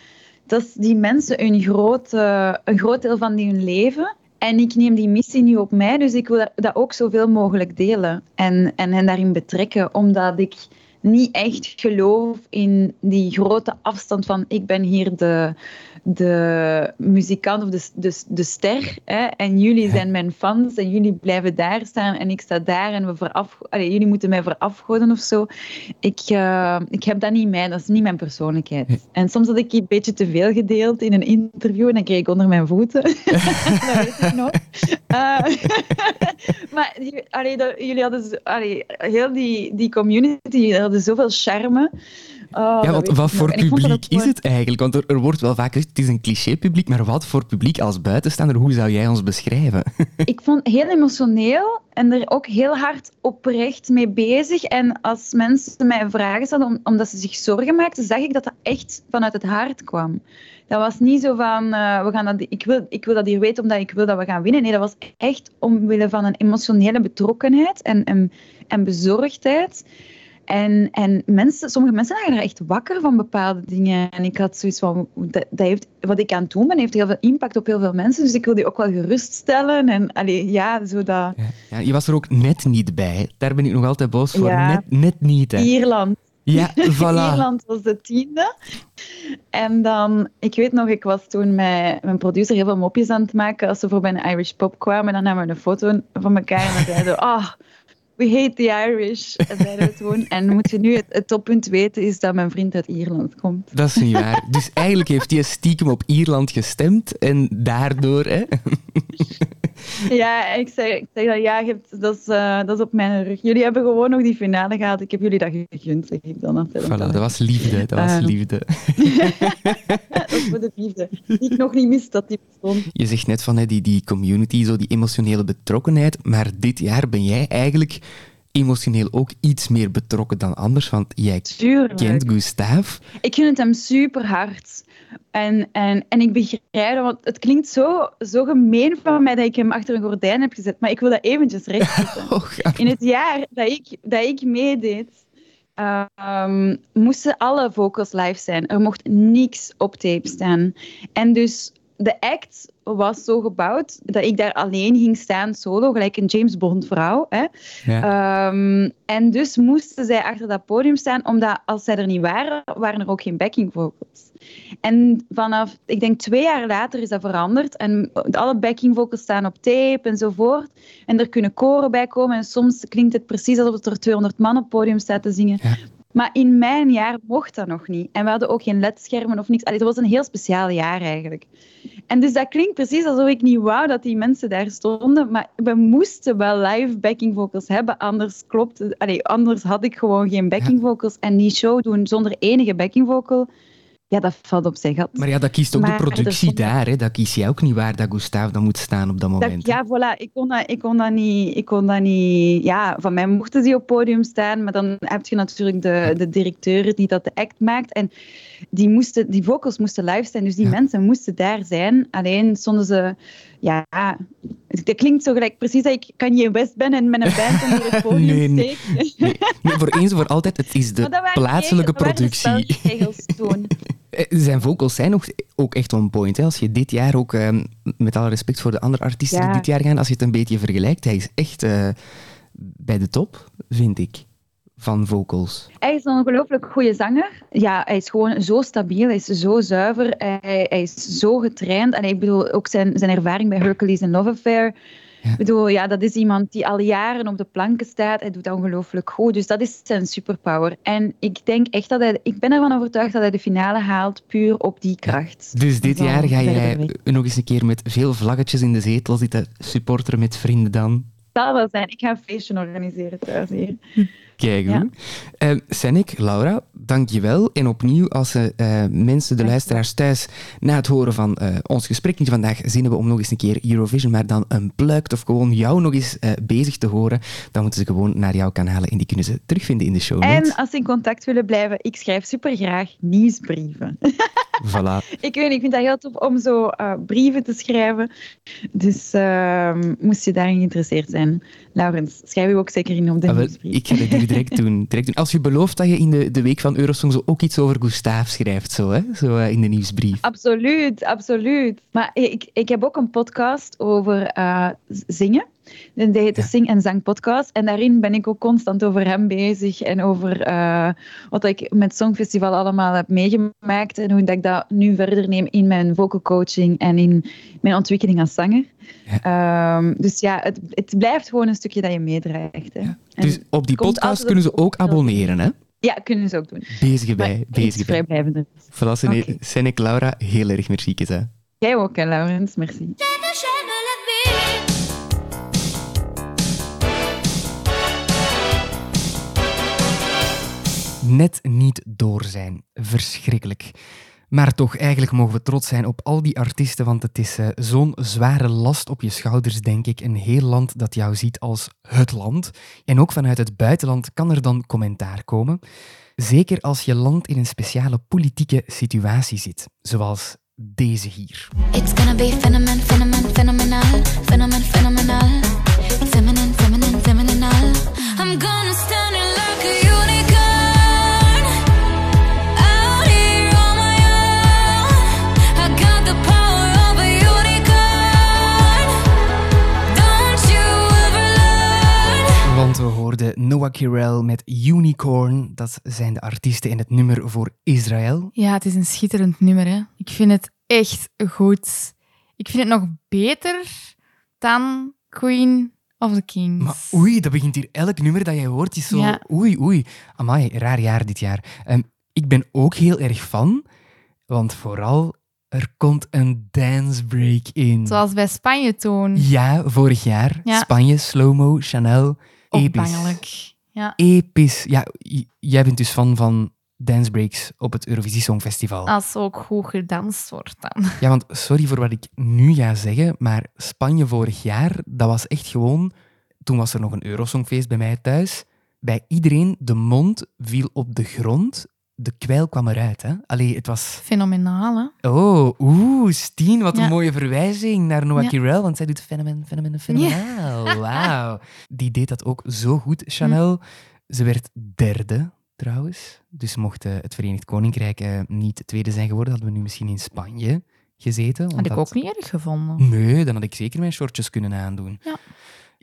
dat die mensen een groot, eh, een groot deel van hun leven. En ik neem die missie nu op mij, dus ik wil dat ook zoveel mogelijk delen en, en hen daarin betrekken, omdat ik niet echt geloof in die grote afstand van ik ben hier de, de muzikant of de, de, de ster hè, en jullie zijn mijn fans en jullie blijven daar staan en ik sta daar en we veraf, allee, jullie moeten mij verafgoden of zo. Ik, eh, ik heb dat niet mij, dat is niet mijn persoonlijkheid. En soms had ik een beetje te veel gedeeld in een interview en dan kreeg ik onder mijn voeten. [LAUGHS] [LAUGHS] dat weet ik nog. Eh, [LAUGHS] maar die- allee, dat- jullie hadden allee, heel die, die community, hadden zoveel charme. Oh, ja, dat wat, voor publiek is het eigenlijk? Want er, er wordt wel vaak gezegd, het is een cliché-publiek, maar wat voor publiek als buitenstaander, hoe zou jij ons beschrijven? [LAUGHS] Ik vond heel emotioneel en er ook heel hard oprecht mee bezig. En als mensen mij vragen stelden om- omdat ze zich zorgen maakten, zag ik dat dat echt vanuit het hart kwam. Dat was niet zo van, eh, we gaan dat, ik, wil, ik wil dat hier weten omdat ik wil dat we gaan winnen. Nee, dat was echt omwille van een emotionele betrokkenheid en, en, en bezorgdheid. En, en mensen, sommige mensen lagen er echt wakker van bepaalde dingen. En ik had zoiets van, dat, dat heeft, wat ik aan het doen ben, heeft heel veel impact op heel veel mensen. Dus ik wil die ook wel geruststellen. En allee, ja, zo dat... Ja, je was er ook net niet bij. Daar ben ik nog altijd boos voor. Ja. Net, net niet, hè. Ierland. Ja, [LAUGHS] voilà. Ierland was de tiende. En dan, ik weet nog, ik was toen met mijn producer heel veel mopjes aan het maken. Als ze voor bij een Irish pop kwamen, dan namen we een foto van elkaar en dan zeiden we, [LAUGHS] ah, we hate the Irish. En zeiden we toen. En moet je nu het, het toppunt weten, is dat mijn vriend uit Ierland komt. Dat is niet waar. Dus eigenlijk heeft hij stiekem op Ierland gestemd en daardoor... Hè? [LAUGHS] Ja, ik zeg, ik zeg dat, ja, je hebt, dat, is, eh, dat is op mijn rug. Jullie hebben gewoon nog die finale gehad. Ik heb jullie dat gegund, zeg ik dan altijd. Voilà, dat was liefde. Dat was Ehm. liefde. [LAUGHS] dat is voor de liefde. Die ik nog niet wist dat die bestond. Je zegt net van hè, die, die community, zo die emotionele betrokkenheid. Maar dit jaar ben jij eigenlijk emotioneel ook iets meer betrokken dan anders, want jij Tuurlijk. kent Gustav. Ik gun het hem super hard. En, en, en ik begrijp dat, want het klinkt zo, zo gemeen van mij dat ik hem achter een gordijn heb gezet, maar ik wil dat eventjes [LAUGHS] rechtzetten. Oh, In het jaar dat ik, dat ik meedeed, ehm, moesten alle vocals live zijn. Er mocht niks op tape staan. En dus de act was zo gebouwd dat ik daar alleen ging staan, solo, gelijk een James Bond vrouw. Hè. Ehm, en dus moesten zij achter dat podium staan, omdat als zij er niet waren, waren er ook geen backing vocals. En vanaf, ik denk twee jaar later is dat veranderd. En alle backing vocals staan op tape enzovoort. En er kunnen koren bij komen. En soms klinkt het precies alsof er 200 man op het podium staat te zingen. Maar in mijn jaar mocht dat nog niet. En we hadden ook geen ledschermen of niks. Allee, het was een heel speciaal jaar eigenlijk. En dus dat klinkt precies alsof ik niet wou dat die mensen daar stonden. Maar we moesten wel live backing vocals hebben. Anders klopt. Allee, anders had ik gewoon geen backing vocals. En die show doen zonder enige backing vocal. Ja, dat valt op zijn gat. Maar ja, dat kiest ook Maar de productie daar. Hè. Dat kies jij ook niet waar dat Gustav dan moet staan op dat Dat, moment. ja, voilà. Ik kon, dat, ik, kon dat niet, ik kon dat niet... Ja, van mij mochten ze op het podium staan, maar dan heb je natuurlijk de, de directeur die dat de act maakt. En die, moesten, die vocals moesten live zijn, dus die mensen moesten daar zijn. Alleen stonden ze... Ja, dat klinkt zo gelijk precies dat ik Kanye West ben en met een band en hier het [LAUGHS] podium Nee, nee. Nee, voor eens en voor altijd, het is de [LAUGHS] plaatselijke productie. toen. [LAUGHS] Eh, Zijn vocals zijn nog, ook echt on point. Hè. Als je dit jaar ook, eh, met alle respect voor de andere artiesten die dit jaar gaan, als je het een beetje vergelijkt, hij is echt eh, bij de top, vind ik, van vocals. Hij is een ongelooflijk goede zanger. Ja, hij is gewoon zo stabiel, hij is zo zuiver, hij, hij is zo getraind. En ik bedoel, ook zijn, zijn ervaring bij Hercules en Love Affair. Ik bedoel, ja, dat is iemand die al jaren op de planken staat. Hij doet dat ongelooflijk goed. Dus dat is zijn superpower. En ik denk echt dat hij... Ik ben ervan overtuigd dat hij de finale haalt puur op die kracht. Dus dit jaar ga jij weg. nog eens een keer met veel vlaggetjes in de zetel zitten supporteren met vrienden dan. zal wel zijn. Ik ga een feestje organiseren thuis hier. Kijk, Ja. hoe. Eh, Senek, Laura, dankjewel. En opnieuw, als eh, mensen, de luisteraars thuis, na het horen van eh, ons gesprek niet vandaag zin hebben om nog eens een keer Eurovision, maar dan een pluikt of gewoon jou nog eens bezig te horen, dan moeten ze gewoon naar jouw kanalen en die kunnen ze terugvinden in de show. En als ze in contact willen blijven, ik schrijf supergraag nieuwsbrieven. [LAUGHS] Voilà. Ik weet niet, ik vind dat heel tof om zo brieven te schrijven. Dus ehm, moest je daarin geïnteresseerd zijn, Laurens, schrijf je ook zeker in op de Ah, nieuwsbrief. ik ga hier direct [LAUGHS] doen, direct doen. Als je belooft dat je in de, de week van Eurosong zo ook iets over Gustav schrijft, zo, hè? zo eh, in de nieuwsbrief. Absoluut, absoluut. Maar ik, ik heb ook een podcast over eh, zingen. En Die heet de Sing- en Zang Podcast. En daarin ben ik ook constant over hem bezig en over eh, wat ik met Songfestival allemaal heb meegemaakt en hoe dat ik dat nu verder neem in mijn vocal coaching en in mijn ontwikkeling als zanger. Ehm, dus ja, het, het blijft gewoon een stukje dat je meedraagt. Hè. Dus op die podcast kunnen ze ook abonneren, hè? Ja, kunnen ze ook doen. Bezig bij, bezig bij. vrijblijvender. Voilà, Senek, Laura, heel erg merci. hè. Jij ook, hè, Laurens. Merci. Net niet door zijn. Verschrikkelijk. Maar toch, eigenlijk mogen we trots zijn op al die artiesten, want het is eh, zo'n zware last op je schouders, denk ik. Een heel land dat jou ziet als het land. En ook vanuit het buitenland kan er dan commentaar komen. Zeker als je land in een speciale politieke situatie zit, zoals deze hier. It's gonna be phenomen, phenomen, phenomenal, phenomen, phenomenal, feminine, feminine, phenomenal. I'm gonna Noah Kirel met Unicorn. Dat zijn de artiesten in het nummer voor Israël. Ja, het is een schitterend nummer. Hè. Ik vind het echt goed. Ik vind het nog beter dan Queen of the Kings. Maar oei, dat begint hier elk nummer dat jij hoort. Is zo, Ja. oei, oei. Amai, raar jaar dit jaar. Ehm, ik ben ook heel erg fan, want vooral, er komt een dance break in. Zoals bij Spanje toen. Ja, vorig jaar. Ja. Spanje, Slow-Mo, Chanel. Episch. Ja. Episch. Ja, jij bent dus fan van dance breaks op het Eurovisie Songfestival. Als ook goed gedanst wordt dan. [LAUGHS] Ja, want sorry voor wat ik nu ga zeggen, maar Spanje vorig jaar, dat was echt gewoon Toen was er nog een Eurosongfeest bij mij thuis. Bij iedereen, de mond viel op de grond. De kwijl kwam eruit. Hè? Allee, het was... Fenomenaal, hè? Oh, oeh, Steen, wat Ja. een mooie verwijzing naar Noah Ja. Kirel, want zij doet fenomen, fenomen, fenomenaal. [LAUGHS] Wauw. Die deed dat ook zo goed, Chanel. Ze werd derde, trouwens. Dus mocht eh, het Verenigd Koninkrijk eh, niet tweede zijn geworden, hadden we nu misschien in Spanje gezeten. Had ik dat- ook niet erg gevonden. Nee, dan had ik zeker mijn shortjes kunnen aandoen. Ja.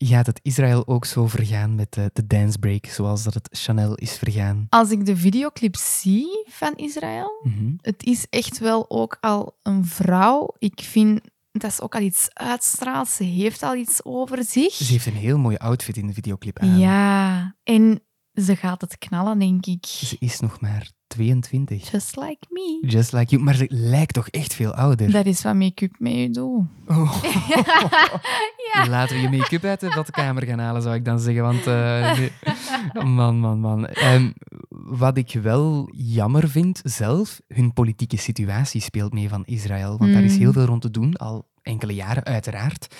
Gaat het Israël ook zo vergaan met de dance break, zoals dat het Chanel is vergaan? Als ik de videoclip zie van Israël, Mhm. het is echt wel ook al een vrouw. Ik vind dat ze ook al iets uitstraalt. Ze heeft al iets over zich. Ze heeft een heel mooie outfit in de videoclip aan. Ja, en ze gaat het knallen, denk ik. Ze is nog maar 22. Just like me. Just like you. Maar ze lijkt toch echt veel ouder. Dat is wat make-up met je doet. Oh. [LAUGHS] ja. Laten we je make-up uit de badkamer gaan halen, zou ik dan zeggen. Want, eh, man, man, man. Ehm, wat ik wel jammer vind zelf, hun politieke situatie speelt mee van Israël. Want daar is Mm. heel veel rond te doen, al enkele jaren uiteraard.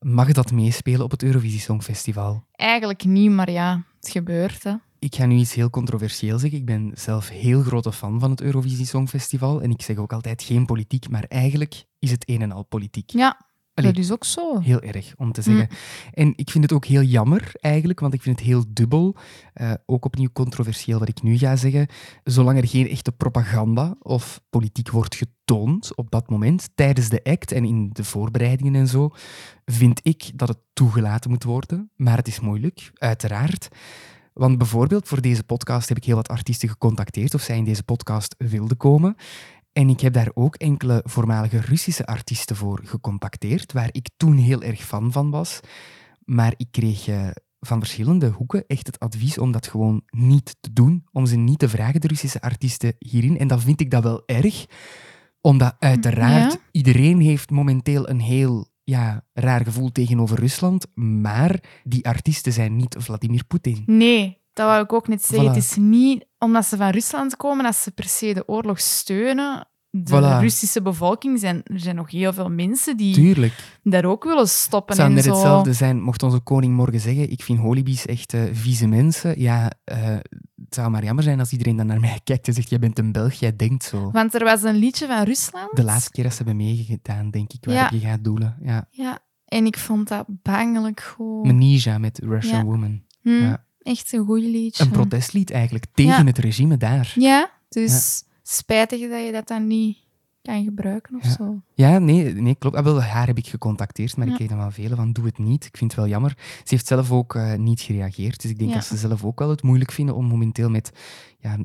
Mag dat meespelen op het Eurovisie Songfestival? Eigenlijk niet, maar ja, het gebeurt. Hè. Ik ga nu iets heel controversieel zeggen. Ik ben zelf heel grote fan van het Eurovisie Songfestival. En ik zeg ook altijd geen politiek, maar eigenlijk is het een en al politiek. Ja, Allee, dat is ook zo. Heel erg, om te zeggen. En ik vind het ook heel jammer, eigenlijk, want ik vind het heel dubbel. Eh, ook opnieuw controversieel wat ik nu ga zeggen. Zolang er geen echte propaganda of politiek wordt getoond op dat moment, tijdens de act en in de voorbereidingen en zo, vind ik dat het toegelaten moet worden. Maar het is moeilijk, uiteraard. Want bijvoorbeeld voor deze podcast heb ik heel wat artiesten gecontacteerd of zij in deze podcast wilden komen. En ik heb daar ook enkele voormalige Russische artiesten voor gecontacteerd, waar ik toen heel erg fan van was. Maar ik kreeg eh, van verschillende hoeken echt het advies om dat gewoon niet te doen, om ze niet te vragen, de Russische artiesten hierin. En dan vind ik dat wel erg, omdat uiteraard Ja. iedereen heeft momenteel een heel ja, raar gevoel tegenover Rusland, maar die artiesten zijn niet Vladimir Poetin. Nee, dat wou ik ook net zeggen. Voilà. Het is niet omdat ze van Rusland komen dat ze per se de oorlog steunen. De Voilà. Russische bevolking zijn, er zijn nog heel veel mensen die Tuurlijk. daar ook willen Het stoppen zou en net zo. hetzelfde zijn, mocht onze koning morgen zeggen, ik vind holibies echt eh, vieze mensen. Ja, eh, het zou maar jammer zijn als iedereen dan naar mij kijkt en zegt, jij bent een Belg, jij denkt zo. Want er was een liedje van Rusland. De laatste keer dat ze hebben meegedaan, denk ik, waar Ja. je gaat doelen. Ja. Ja, en ik vond dat bangelijk goed. Menija met Russian Ja. Woman. Hm, Ja. Echt een goed liedje. Een protestlied eigenlijk, tegen het regime daar. Ja, dus spijtig dat je dat dan niet kan gebruiken of Ja. zo. Ja, nee, nee klopt. Ah, haar heb ik gecontacteerd, maar Ja. ik kreeg dan wel vele van, doe het niet. Ik vind het wel jammer. Ze heeft zelf ook eh, niet gereageerd, dus ik denk Ja. dat ze zelf ook wel het moeilijk vinden om momenteel met ja,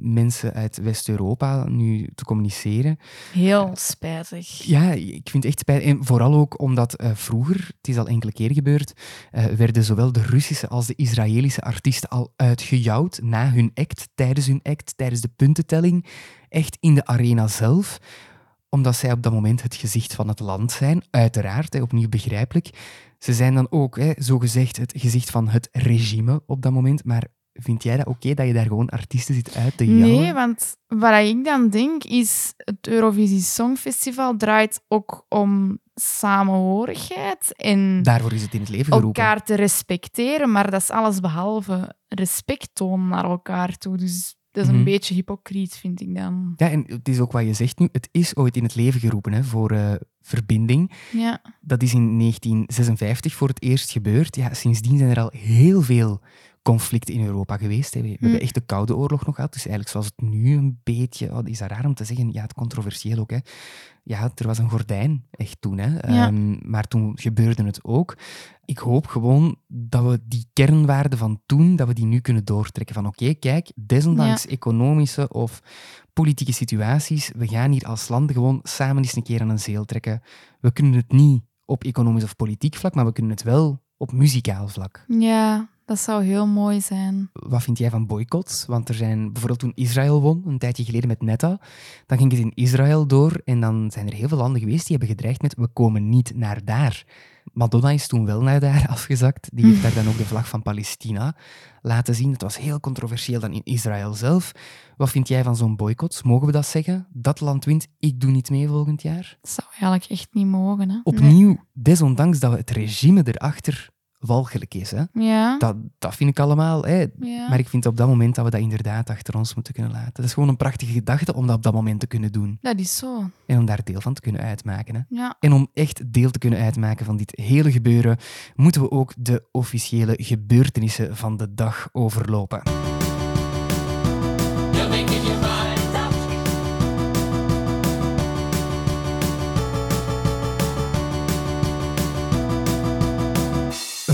mensen uit West-Europa nu te communiceren. Heel spijtig. Ja, ik vind het echt spijtig. En vooral ook omdat eh, vroeger, het is al enkele keer gebeurd, eh, werden zowel de Russische als de Israëlische artiesten al uitgejouwd na hun act, tijdens hun act, tijdens de puntentelling, echt in de arena zelf omdat zij op dat moment het gezicht van het land zijn, uiteraard, hè, opnieuw begrijpelijk. Ze zijn dan ook, hè, zogezegd, het gezicht van het regime op dat moment. Maar vind jij dat oké dat je daar gewoon artiesten zit uit te jouwen? Nee, want wat ik dan denk is, het Eurovisie Songfestival draait ook om samenhorigheid en Daarvoor is het in het leven geroepen. elkaar te respecteren, maar dat is alles behalve respect tonen naar elkaar toe. Dus dat is een Mhm. beetje hypocriet, vind ik dan. Ja, en het is ook wat je zegt nu. Het is ooit in het leven geroepen hè, voor eh, verbinding. Ja. Dat is in 1956 voor het eerst gebeurd. Ja, sindsdien zijn er al heel veel conflicten in Europa geweest. Hè. We, we hebben echt de Koude Oorlog nog gehad. Dus eigenlijk zoals het nu een beetje... Oh, is dat raar om te zeggen? Ja, het controversieel ook. Hè. Ja, er was een gordijn echt toen. Hè. Ja. Ehm, maar toen gebeurde het ook. Ik hoop gewoon dat we die kernwaarden van toen, dat we die nu kunnen doortrekken. Van oké, kijk, desondanks Ja. economische of politieke situaties, we gaan hier als land gewoon samen eens een keer aan een zeel trekken. We kunnen het niet op economisch of politiek vlak, maar we kunnen het wel op muzikaal vlak. ja, dat zou heel mooi zijn. Wat vind jij van boycotts? Want er zijn bijvoorbeeld toen Israël won, een tijdje geleden met Netta, dan ging het in Israël door en dan zijn er heel veel landen geweest die hebben gedreigd met we komen niet naar daar. Madonna is toen wel naar daar [LAUGHS] afgezakt. Die heeft daar dan ook de vlag van Palestina laten zien. Het was heel controversieel dan in Israël zelf. Wat vind jij van zo'n boycotts? Mogen we dat zeggen? Dat land wint, ik doe niet mee volgend jaar? Dat zou eigenlijk echt niet mogen. Hè? Nee. Opnieuw, desondanks dat we het regime erachter walgelijk is. Hè? Ja. Dat, dat vind ik allemaal. Hè. Ja. Maar ik vind op dat moment dat we dat inderdaad achter ons moeten kunnen laten. Dat is gewoon een prachtige gedachte om dat op dat moment te kunnen doen. Dat is zo. En om daar deel van te kunnen uitmaken. Hè. Ja. En om echt deel te kunnen uitmaken van dit hele gebeuren, moeten we ook de officiële gebeurtenissen van de dag overlopen.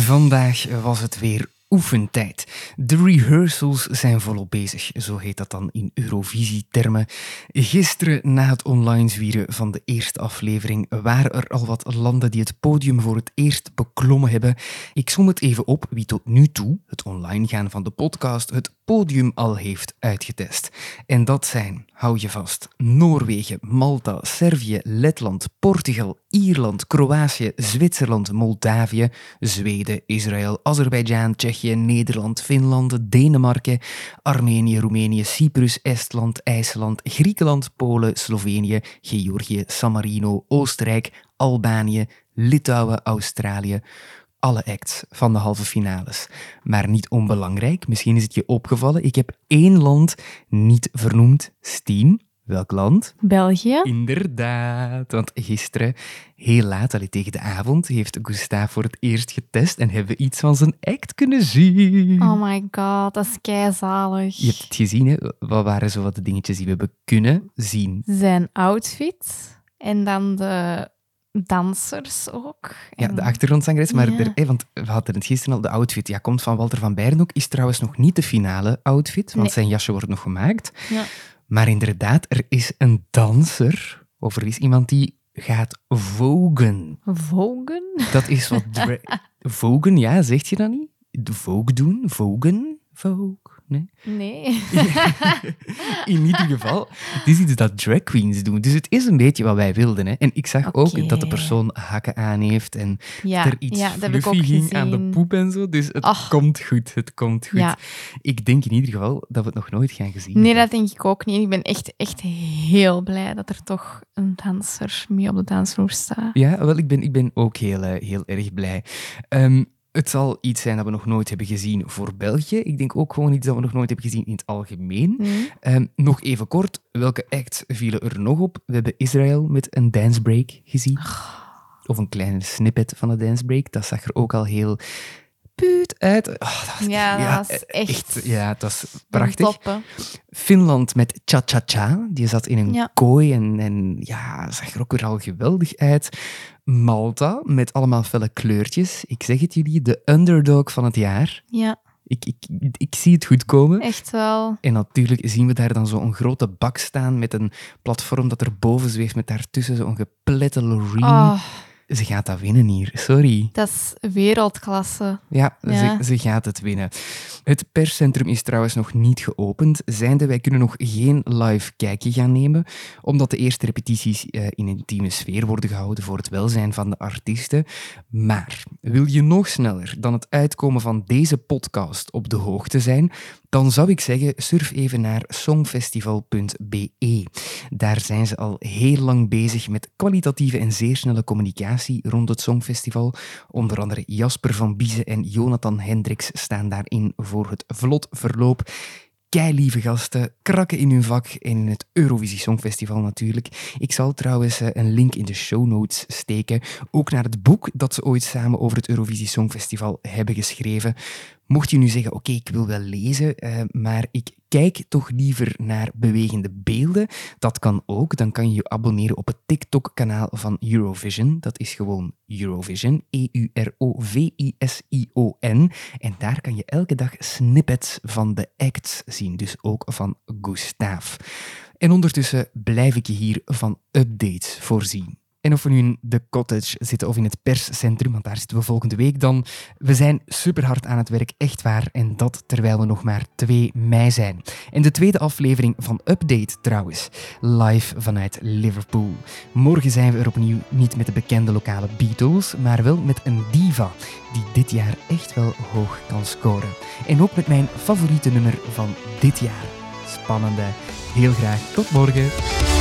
Vandaag was het weer oefentijd. De rehearsals zijn volop bezig, zo heet dat dan in Eurovisie-termen. Gisteren, na het online zwieren van de eerste aflevering, waren er al wat landen die het podium voor het eerst beklommen hebben. Ik som het even op wie tot nu toe, het online gaan van de podcast, het podium al heeft uitgetest. En dat zijn, hou je vast, Noorwegen, Malta, Servië, Letland, Portugal, Ierland, Kroatië, Zwitserland, Moldavië, Zweden, Israël, Azerbeidzjan, Tsjechië, Nederland, Finland, Denemarken, Armenië, Roemenië, Cyprus, Estland, IJsland, Griekenland, Polen, Slovenië, Georgië, San Marino, Oostenrijk, Albanië, Litouwen, Australië. Alle acts van de halve finales. Maar niet onbelangrijk, misschien is het je opgevallen, ik heb één land niet vernoemd. Stien, welk land? België. Inderdaad, want gisteren, heel laat, allee, tegen de avond, heeft Gustav voor het eerst getest en hebben we iets van zijn act kunnen zien. Oh my god, dat is keizalig. Je hebt het gezien, hè? Wat waren zo wat de dingetjes die we hebben kunnen zien? Zijn outfit en dan de dansers ook. Ja, de achtergrondzangeres, maar Ja. er, want we hadden het gisteren al, de outfit ja, komt van Walter van Beirendonck, is trouwens nog niet de finale outfit, want Nee. zijn jasje wordt nog gemaakt. Ja. Maar inderdaad, er is een danser, of er is iemand die gaat vogen. Vogen? Dat is wat... [LAUGHS] vogen, ja, zegt je dat niet? De Vogue doen? Vogen? Vogue? Nee? Nee. [LAUGHS] In ieder geval, het is iets dat drag queens doen. Dus het is een beetje wat wij wilden. Hè. En ik zag ook dat de persoon hakken aan heeft en Ja, er iets ja, fluffy ging aan de poep en zo. Dus het komt goed, het komt goed. Ja. Ik denk in ieder geval dat we het nog nooit gaan gezien Nee, dat denk ik ook niet. Ik ben echt, echt heel blij dat er toch een danser mee op de dansvloer staat. Ja, wel, ik ben, ik ben ook heel, eh, heel erg blij. Ehm, het zal iets zijn dat we nog nooit hebben gezien voor België. Ik denk ook gewoon iets dat we nog nooit hebben gezien in het algemeen. Mhm. Ehm, nog even kort, welke acts vielen er nog op? We hebben Israël met een dancebreak gezien. Of een kleine snippet van een dancebreak. Dat zag er ook al heel puut uit. Oh, dat was- Ja, dat was echt Ja, dat is prachtig. Top. Finland met Cha Cha Cha. Die zat in een Ja. kooi en, en ja, zag er ook weer al geweldig uit. Malta met allemaal felle kleurtjes. Ik zeg het jullie, de underdog van het jaar. Ja, Ik, ik, ik zie het goed komen. echt wel. En natuurlijk zien we daar dan zo'n grote bak staan met een platform dat er boven zweeft met daartussen zo'n geplette Loreen. Oh, Ze gaat dat winnen hier, sorry. dat is wereldklasse. Ja, Ja. Ze, ze gaat het winnen. Het perscentrum is trouwens nog niet geopend. Zijnde, wij kunnen nog geen live kijkje gaan nemen, omdat de eerste repetities eh, in een intieme sfeer worden gehouden voor het welzijn van de artiesten. Maar wil je nog sneller dan het uitkomen van deze podcast op de hoogte zijn, dan zou ik zeggen, surf even naar songfestival.be. Daar zijn ze al heel lang bezig met kwalitatieve en zeer snelle communicatie rond het Songfestival. Onder andere Jasper van Biezen en Jonathan Hendricks staan daarin voor het vlot verloop. Lieve gasten, krakken in hun vak en in het Eurovisie Songfestival natuurlijk. Ik zal trouwens eh, een link in de show notes steken, ook naar het boek dat ze ooit samen over het Eurovisie Songfestival hebben geschreven. Mocht je nu zeggen, oké, ik wil wel lezen, eh, maar ik kijk toch liever naar bewegende beelden, dat kan ook. Dan kan je je abonneren op het TikTok-kanaal van Eurovision. Dat is gewoon Eurovision, E-U-R-O-V-I-S-I-O-N. En daar kan je elke dag snippets van de acts zien, dus ook van Gustav. En ondertussen blijf ik je hier van updates voorzien. En of we nu in de cottage zitten of in het perscentrum, want daar zitten we volgende week dan. We zijn super hard aan het werk, echt waar. En dat terwijl we nog maar 2 mei zijn. En de tweede aflevering van Update trouwens, live vanuit Liverpool. Morgen zijn we er opnieuw niet met de bekende lokale Beatles, maar wel met een diva die dit jaar echt wel hoog kan scoren. En ook met mijn favoriete nummer van dit jaar. Spannende. Heel graag tot morgen.